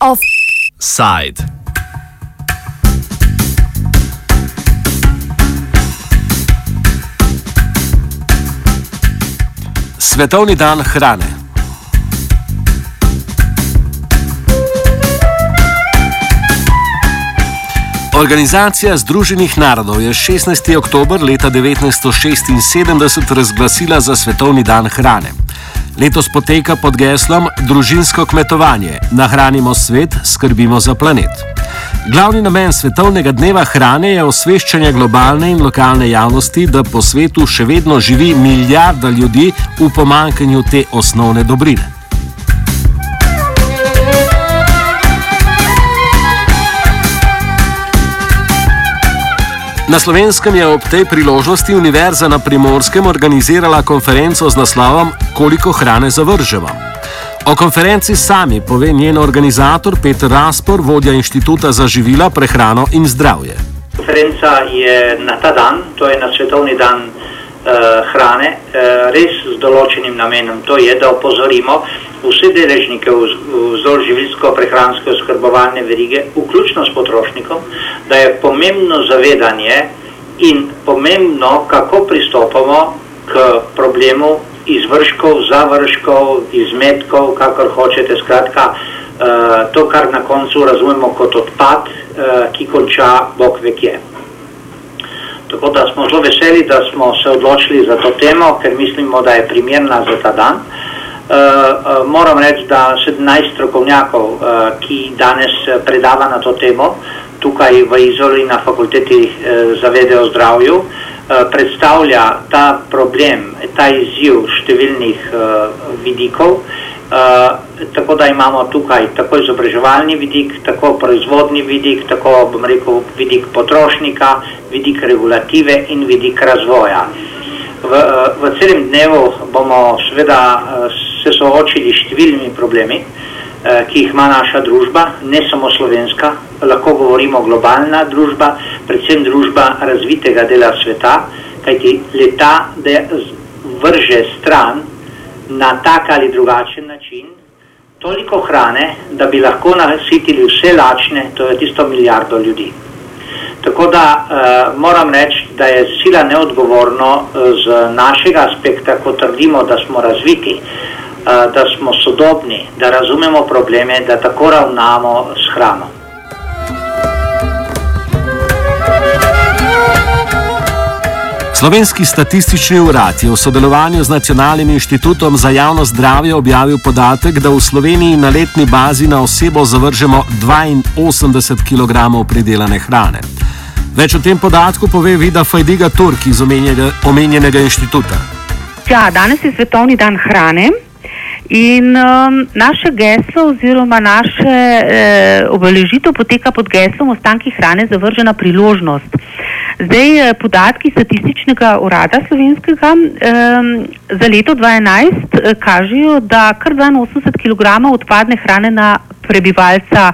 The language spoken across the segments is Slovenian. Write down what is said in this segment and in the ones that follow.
Offside. Svetovni dan hrane. Organizacija Združenih narodov je 16. oktober leta 1976 razglasila za Svetovni dan hrane. Letos poteka pod geslom Družinsko kmetovanje: Nahranimo svet, skrbimo za planet. Glavni namen Svetovnega dneva hrane je osveščanje globalne in lokalne javnosti, da po svetu še vedno živi milijarda ljudi v pomankanju te osnovne dobrine. Na slovenskem je ob tej priložnosti Univerza na primorskem organizirala konferenco z naslovom Koliko hrane zavržemo. O konferenci sami pove njen organizator Peter Raspor, vodja inštituta za živila, prehrano in zdravje. Konferenca je na ta dan, to je na svetovni dan uh, hrane, uh, res z določenim namenom. To je, da opozorimo vse deležnike vzdolž živilsko-prehranske oskrbovalne verige, vključno s potrošnikom, da je pomembno zavedanje in pomembno, kako pristopamo k problemu izvrškov, završkov, izmetkov, kakor hočete, skratka, uh, to, kar na koncu razumemo kot odpad, uh, ki konča Bog vekje. Tako da smo zelo veseli, da smo se odločili za to temo, ker mislimo, da je primerna za ta dan. Uh, uh, moram reči, da 17 strokovnjakov, uh, ki danes predava na to temo, tukaj v Izoli na fakulteti za vede o zdravju, predstavlja ta problem, ta izziv številnih vidikov. Tako da imamo tukaj tako izobraževalni vidik, tako proizvodni vidik, tako bom rekel vidik potrošnika, vidik regulative in vidik razvoja. V, v celem dnevu bomo seveda se soočili s številnimi problemi, eh, ki jih ima naša družba, ne samo slovenska, lahko govorimo globalna družba, predvsem družba razvitega dela sveta, kajti leta vrže stran na tak ali drugačen način toliko hrane, da bi lahko nasitili vse lačne, to je tisto milijardo ljudi. Tako da uh, moram reči, da je sila neodgovorno uh, z našega aspekta, ko trdimo, da smo razviti, uh, da smo sodobni, da razumemo probleme, da tako ravnamo s hrano. Slovenski statistični urad je v sodelovanju z Nacionalnim inštitutom za javno zdravje objavil podatek, da v Sloveniji na letni bazi na osebo zavržemo 82 kg pridelane hrane. Več o tem podatku pove Vida Fajdiga Turk iz omenjenega inštituta. Ja, danes je svetovni dan hrane. In um, naše geslo oziroma naše eh, obeležitev poteka pod geslom ostanki hrane zavržena priložnost. Zdaj eh, podatki statističnega urada slovenskega eh, za leto 2011 eh, kažejo, da kar 82 kg odpadne hrane na prebivalca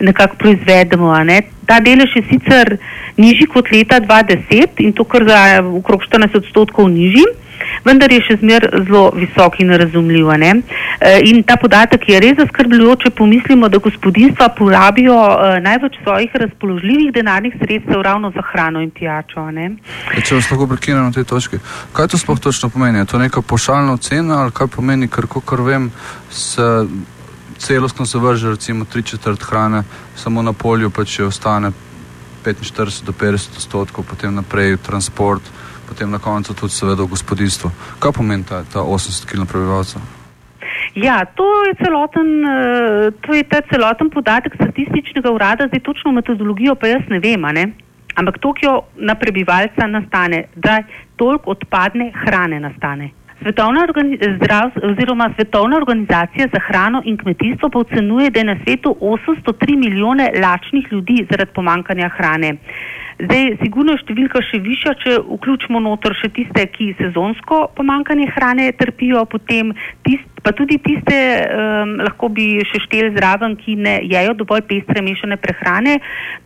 nekako proizvedemo. Ne? Ta delež je sicer nižji kot leta 2010 in to kar za okrog 14 odstotkov nižji vendar je še zmer zelo visok in razumljiv. E, in ta podatek je res zaskrbljujoč, če pomislimo, da gospodinstva porabijo e, največ svojih razpoložljivih denarnih sredstev ravno za hrano in pijačo. E, če vas lahko prekinem na tej točki, kaj to sploh točno pomeni? Je to neka pošaljna ocena ali kaj pomeni, ker kot vem, se celostno zavrže recimo tri četrt hrane, samo na polju pa če ostane 45 do 50 odstotkov, potem naprej transport potem na koncu tudi seveda v gospodinstvu. Kaj pomeni ta, ta 80 kg prebivalcev? Ja, to je, celoten, eh, to je ta celoten podatek statističnega urada, zdaj točno metodologijo pa jaz ne vem, ne? ampak toliko na prebivalca nastane, da toliko odpadne hrane nastane. Svetovna, zdrav, Svetovna organizacija za hrano in kmetijstvo pa ocenjuje, da je na svetu 803 milijone lačnih ljudi zaradi pomankanja hrane. Zdaj, sigurno je številka še višja, če vključimo notor še tiste, ki sezonsko pomankanje hrane trpijo, potem tist, pa tudi tiste, um, lahko bi še šteli zraven, ki ne jejo dovolj pestre mešane prehrane,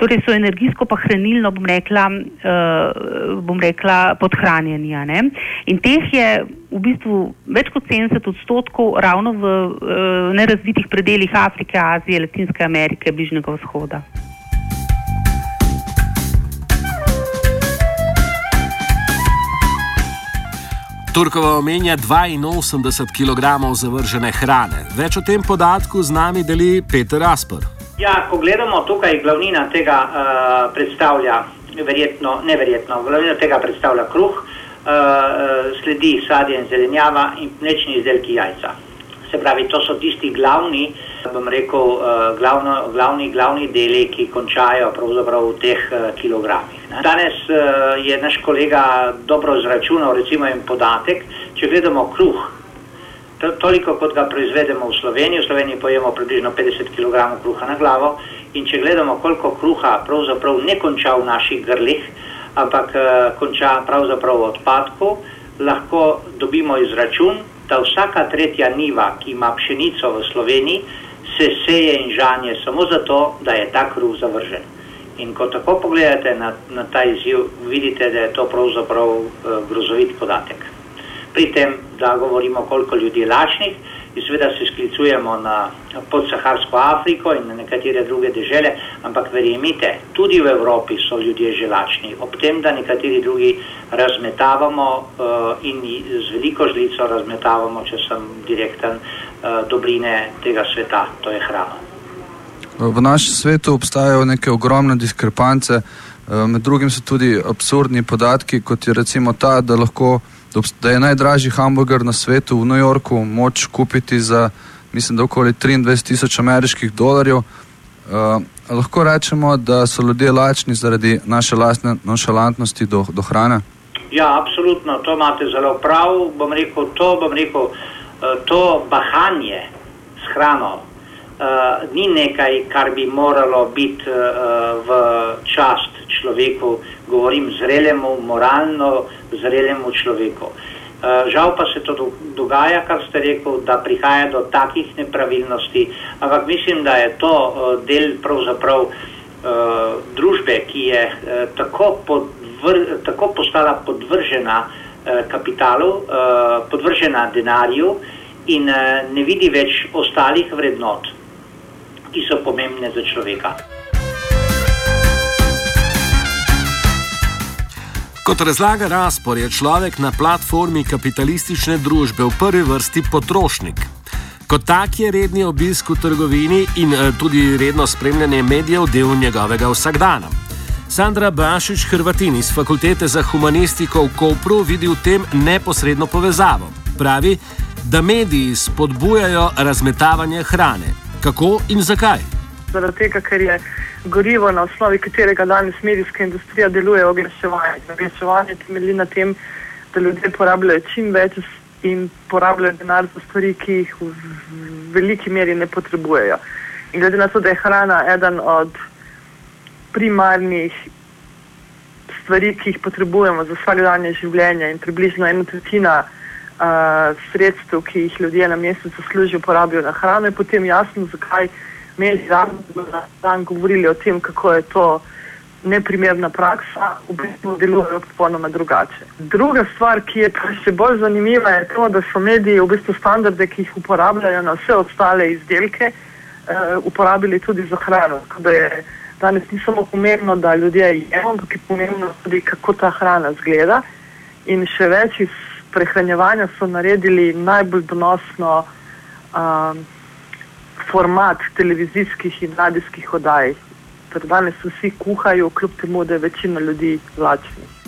torej so energijsko pa hranilno, bom rekla, uh, bom rekla podhranjeni. In teh je v bistvu več kot 70 odstotkov ravno v uh, nerazvitih predeljih Afrike, Azije, Latinske Amerike, Bližnjega vzhoda. Turkova omenja 82 kg zavržene hrane. Več o tem podatku z nami deli Peter Asper. Ja, ko gledamo tukaj, glavnina tega uh, predstavlja, verjetno, neverjetno, glavnina tega predstavlja kruh, uh, sledi sadje in zelenjava in mlečni izdelki jajca. Se pravi, to so tisti glavni, bom rekel, uh, glavno, glavni, glavni deli, ki končajo pravzaprav v teh uh, kilogramih. Danes uh, je naš kolega dobro izračunal, recimo, en podatek. Če gledamo kruh, to, toliko kot ga proizvedemo v Sloveniji, v Sloveniji pojemo približno 50 kg kruha na glavo, in če gledamo, koliko kruha pravzaprav ne konča v naših grlih, ampak uh, konča pravzaprav v odpadku, lahko dobimo izračun, da vsaka tretja niva, ki ima pšenico v Sloveniji, se seje in žanje samo zato, da je ta kruh zavržen. In ko tako pogledate na, na ta izziv, vidite, da je to pravzaprav uh, grozovit podatek. Pri tem, da govorimo, koliko ljudi je lačnih, in seveda se sklicujemo na podsaharsko Afriko in na nekatere druge države, ampak verjemite, tudi v Evropi so ljudje že lačni, ob tem, da nekateri drugi razmetavamo uh, in z veliko žlico razmetavamo, če sem direkten, uh, dobrine tega sveta, to je hrana. V našem svetu obstajajo neke ogromne diskrepance, eh, med drugim so tudi absurdni podatki, kot je recimo ta, da, lahko, da je najdražji hamburger na svetu v New Yorku moč kupiti za, mislim, da okoli 23 tisoč ameriških dolarjev. Uh, lahko rečemo, da so ljudje lačni zaradi naše lastne nonšalantnosti do, do hrane? Ja, absolutno, to imate zelo prav. Bom rekel, to, bom rekel, to bahanje s hrano, uh, ni nekaj, kar bi moralo biti uh, v čast človeku, govorim zrelemu, moralno zrelemu človeku. Uh, žal pa se to dogaja, kar ste rekel, da prihaja do takih nepravilnosti, ampak mislim, da je to uh, del pravzaprav uh, družbe, ki je uh, tako, podvr, tako postala podvržena uh, kapitalu, uh, podvržena denarju in uh, ne vidi več ostalih vrednot ki so pomembne za človeka. Kot razlaga razpor, je človek na platformi kapitalistične družbe v prvi vrsti potrošnik. Kot tak je redni obisk v trgovini in eh, tudi redno spremljanje medijev del njegovega vsakdana. Sandra Bašič Hrvatin iz Fakultete za humanistiko v Kopru vidi v tem neposredno povezavo. Pravi, da mediji spodbujajo razmetavanje hrane, Kako in zakaj? Zaradi tega, ker je gorivo, na osnovi katerega danes medijska industrija deluje, oglaševanje. Oglaševanje temelji na tem, da ljudje porabljajo čim več in porabljajo denar za stvari, ki jih v veliki meri ne potrebujejo. In glede na to, da je hrana eden od primarnih stvari, ki jih potrebujemo za vsakdanje življenje in približno ena tretjina sredstev, ki jih ljudje na mesec zaslužijo, porabijo na hrano, je potem jasno, zakaj mediji dan govorili o tem, kako je to neprimerna praksa, v bistvu delujejo popolnoma drugače. Druga stvar, ki je pa še bolj zanimiva, je to, da so mediji v bistvu standarde, ki jih uporabljajo na vse ostale izdelke, uh, uporabili tudi za hrano. Danes ni samo pomembno, da ljudje jemo, ampak je pomembno tudi, kako ta hrana zgleda. In še več iz prehranjevanja so naredili najbolj donosno um, format televizijskih in radijskih oddaj. Torej danes vsi kuhajo, kljub temu, da je večina ljudi lačnih.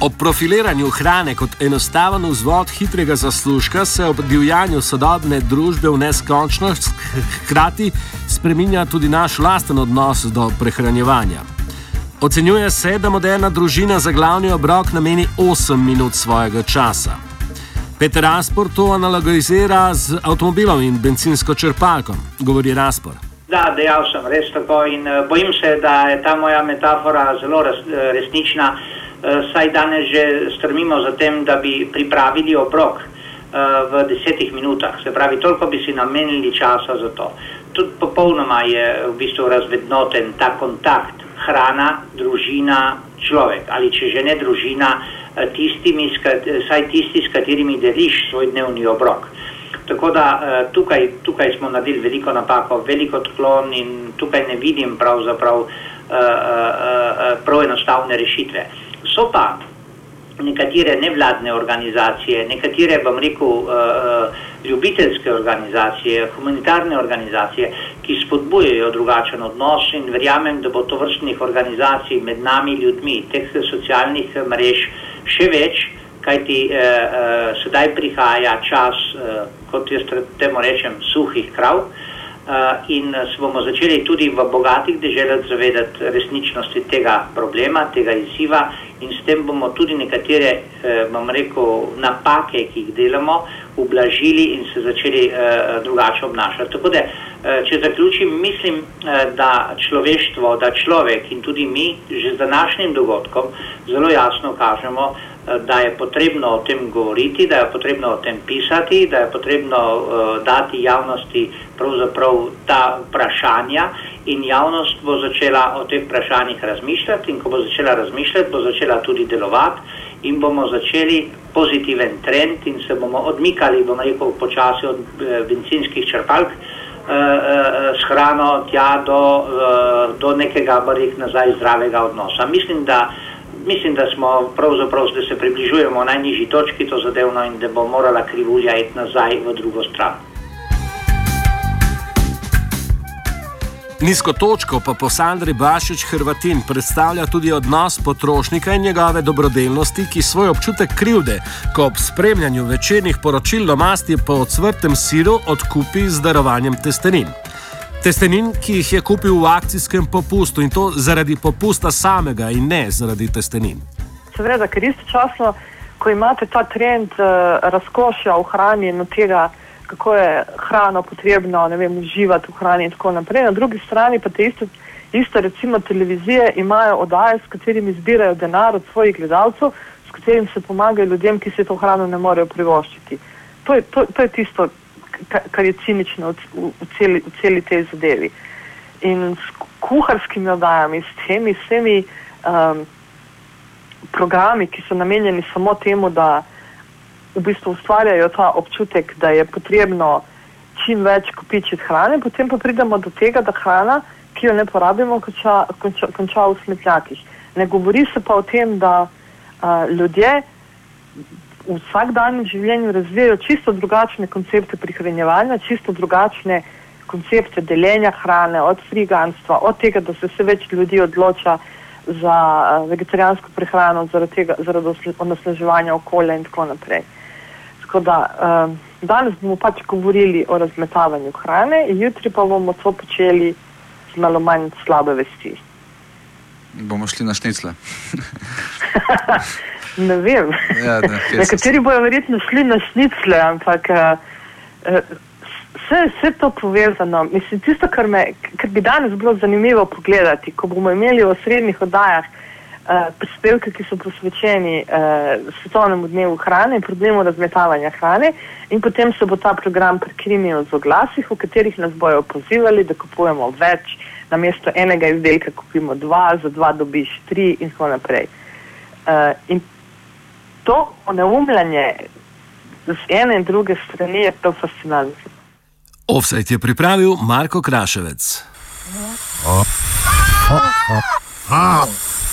Ob profiliranju hrane kot enostaven vzvod hitrega zaslužka se ob divjanju sodobne družbe v neskončnost hkrati spreminja tudi naš lasten odnos do prehranjevanja. Ocenjuje se, da moderna družina za glavni obrok nameni 8 minut svojega časa. Peter Raspor to analogizira z avtomobilom in benzinsko črpalko, govori Raspor. Da, dejal sem res tako in uh, bojim se, da je ta moja metafora zelo res, resnična, uh, saj danes že strmimo za tem, da bi pripravili obrok uh, v desetih minutah. Se pravi, toliko bi si namenili časa za to. Tudi popolnoma je v bistvu razvednoten ta kontakt hrana, družina, človek ali če že ne družina, tistimi, saj tisti, s katerimi deliš svoj dnevni obrok. Tako da tukaj, tukaj smo naredili veliko napako, veliko odklon in tukaj ne vidim pravzaprav uh, prav enostavne rešitve. So pa nekatere nevladne organizacije, nekatere, bom rekel, uh, uh, ljubiteljske organizacije, humanitarne organizacije, ki spodbujajo drugačen odnos in verjamem, da bo to vrstnih organizacij med nami, ljudmi, teh socialnih mrež še več kajti eh, eh, sedaj prihaja čas, eh, kot jaz temu rečem, suhih krav. Uh, in se bomo začeli tudi v bogatih državah zavedati resničnosti tega problema, tega izziva, in s tem bomo tudi nekatere, eh, bom rekel, napake, ki jih delamo, ublažili in se začeli eh, drugače obnašati. Tako da, eh, če zaključim, mislim, eh, da človeštvo, da človek in tudi mi, že z današnjim dogodkom, zelo jasno kažemo, da je potrebno o tem govoriti, da je potrebno o tem pisati, da je potrebno uh, dati javnosti pravzaprav ta vprašanja in javnost bo začela o teh vprašanjih razmišljati in ko bo začela razmišljati, bo začela tudi delovati in bomo začeli pozitiven trend in se bomo odmikali, bom rekel, počasi od uh, benzinskih črpalk uh, uh, s hrano tja do, uh, do nekega, barih nazaj, zdravega odnosa. Mislim, da mislim, da smo pravzaprav, da se približujemo najnižji točki to zadevno in da bo morala krivulja iti nazaj v drugo stran. Nizko točko pa po Sandri Bašič Hrvatin predstavlja tudi odnos potrošnika in njegove dobrodelnosti, ki svoj občutek krivde, ko ob spremljanju večernih poročil domasti po odsvrtem siru odkupi z darovanjem testenin. Testenin, ki jih je kupil v akcijskem popustu in to zaradi popusta samega in ne zaradi testenin. Seveda, ker istočasno, ko imate ta trend uh, razkošja v hrani in tega, kako je hrano potrebno vem, uživati v hrani in tako naprej, na drugi strani pa te iste, iste recimo televizije imajo oddaje, s katerimi zbirajo denar od svojih gledalcev, s katerimi se pomagajo ljudem, ki se to hrano ne morejo privoščiti. To je, to, to je tisto, kar je cinično v, v, celi, v celi tej zadevi. In s kuharskimi oddajami, s temi vsemi um, programi, ki so namenjeni samo temu, da v bistvu ustvarjajo ta občutek, da je potrebno čim več kupičiti hrane, potem pa pridemo do tega, da hrana, ki jo ne porabimo, konča, konča, konča v smetnjakih. Ne govori se pa o tem, da uh, ljudje v vsakdanjem življenju razvijajo čisto drugačne koncepte prihranjevanja, čisto drugačne koncepte deljenja hrane, od friganstva, od tega, da se vse več ljudi odloča za vegetarijansko prehrano zaradi, tega, zaradi onesnaževanja okolja in tako naprej. Tako da, uh, danes bomo pač govorili o razmetavanju hrane, jutri pa bomo to počeli z malo manj slabe vesti. Bomo šli na šnicle. Ne vem. Ja, da, Nekateri bojo verjetno šli na šnicle, ampak uh, vse, vse to povezano. Mislim, tisto, kar, me, kar bi danes bilo zanimivo pogledati, ko bomo imeli v srednjih oddajah uh, prispevke, ki so posvečeni uh, svetovnemu dnevu hrane in problemu razmetavanja hrane, in potem se bo ta program prekrinil z oglasih, v katerih nas bojo pozivali, da kupujemo več, namesto enega izdelka kupimo dva, za dva dobiš tri in tako naprej. Uh, in to oneumljanje z ene in druge strani je to fascinantno. Offset je pripravil Marko Kraševec.